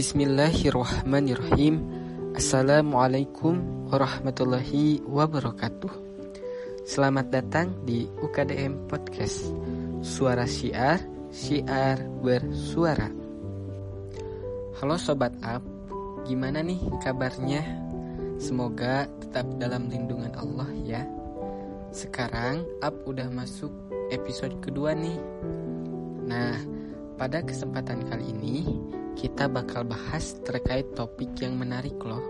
Bismillahirrahmanirrahim. Assalamualaikum warahmatullahi wabarakatuh. Selamat datang di UKDM Podcast. Suara Syiar, Syiar Bersuara. Halo Sobat Up, gimana nih kabarnya? Semoga tetap dalam lindungan Allah ya. Sekarang Up udah masuk episode kedua nih. Nah, pada kesempatan kali ini kita bakal bahas terkait topik yang menarik loh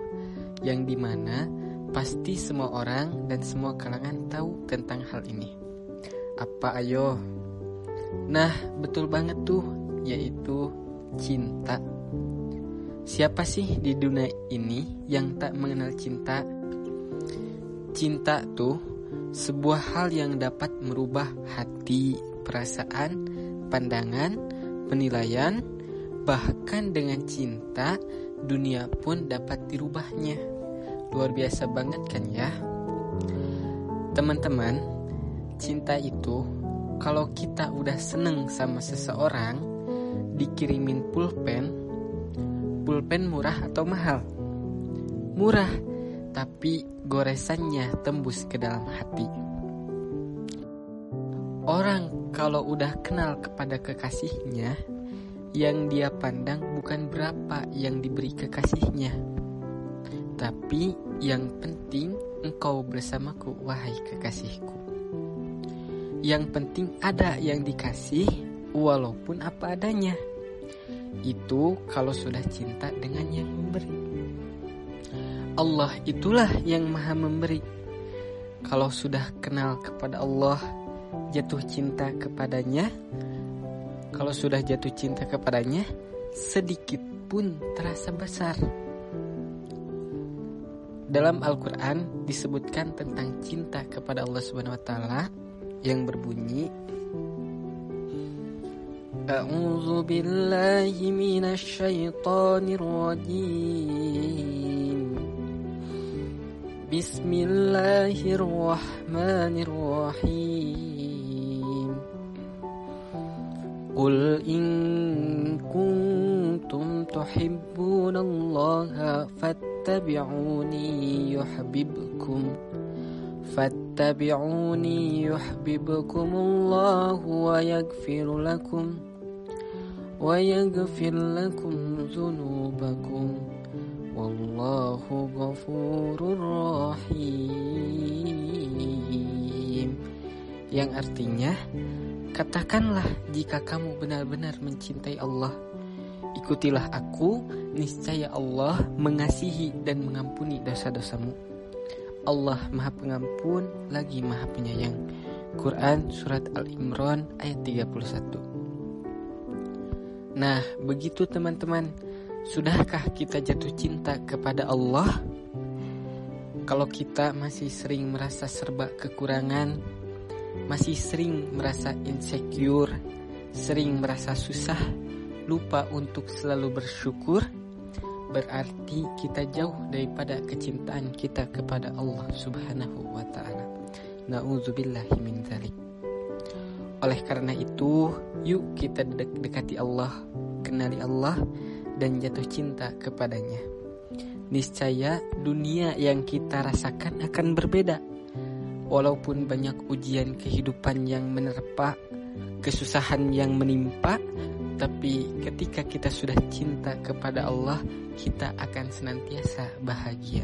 Yang di mana pasti semua orang dan semua kalangan tahu tentang hal ini Apa ayo? Nah betul banget tuh yaitu cinta Siapa sih di dunia ini yang tak mengenal cinta? Cinta tuh sebuah hal yang dapat merubah hati, perasaan, pandangan, penilaian, bahkan dengan cinta dunia pun dapat dirubahnya. Luar biasa banget kan ya? Teman-teman, cinta itu kalau kita udah seneng sama seseorang, dikirimin pulpen, pulpen murah atau mahal? Murah, tapi goresannya tembus ke dalam hati. Orang kalau udah kenal kepada kekasihnya, yang dia pandang bukan berapa yang diberi kekasihnya, tapi yang penting engkau bersamaku, wahai kekasihku. Yang penting ada yang dikasih, walaupun apa adanya. Itu kalau sudah cinta dengan yang memberi. Allah itulah yang maha memberi. Kalau sudah kenal kepada Allah, jatuh cinta kepadanya, kalau sudah jatuh cinta kepadanya, sedikit pun terasa besar. Dalam Al-Quran disebutkan tentang cinta kepada Allah Subhanahu wa Ta'ala yang berbunyi A'udzu billahi syaithanir rajim Bismillahirrahmanirrahim قل إن كنتم تحبون الله فاتبعوني يحببكم فاتبعوني يحببكم الله ويغفر لكم ويغفر لكم ذنوبكم والله غفور رحيم. Yang artinya katakanlah jika kamu benar-benar mencintai Allah ikutilah aku niscaya Allah mengasihi dan mengampuni dosa-dosamu Allah Maha Pengampun lagi Maha Penyayang. Quran Surat Al-Imran ayat 31 Nah begitu teman-teman Sudahkah kita jatuh cinta kepada Allah? Kalau kita masih sering merasa serba kekurangan Masih sering merasa insecure Sering merasa susah Lupa untuk selalu bersyukur berarti kita jauh daripada kecintaan kita kepada Allah Subhanahu wa taala. Nauzubillahi. Oleh karena itu, yuk kita dek dekati Allah, kenali Allah dan jatuh cinta kepadanya. Niscaya dunia yang kita rasakan akan berbeda. Walaupun banyak ujian kehidupan yang menerpa, kesusahan yang menimpa, tapi ketika kita sudah cinta kepada Allah, kita akan senantiasa bahagia.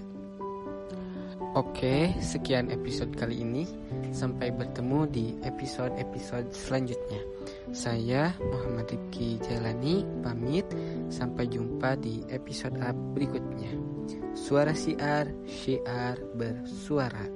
Oke, sekian episode kali ini. Sampai bertemu di episode-episode selanjutnya. Saya Muhammad Rifki Jalani pamit. Sampai jumpa di episode berikutnya. Suara siar, syiar bersuara.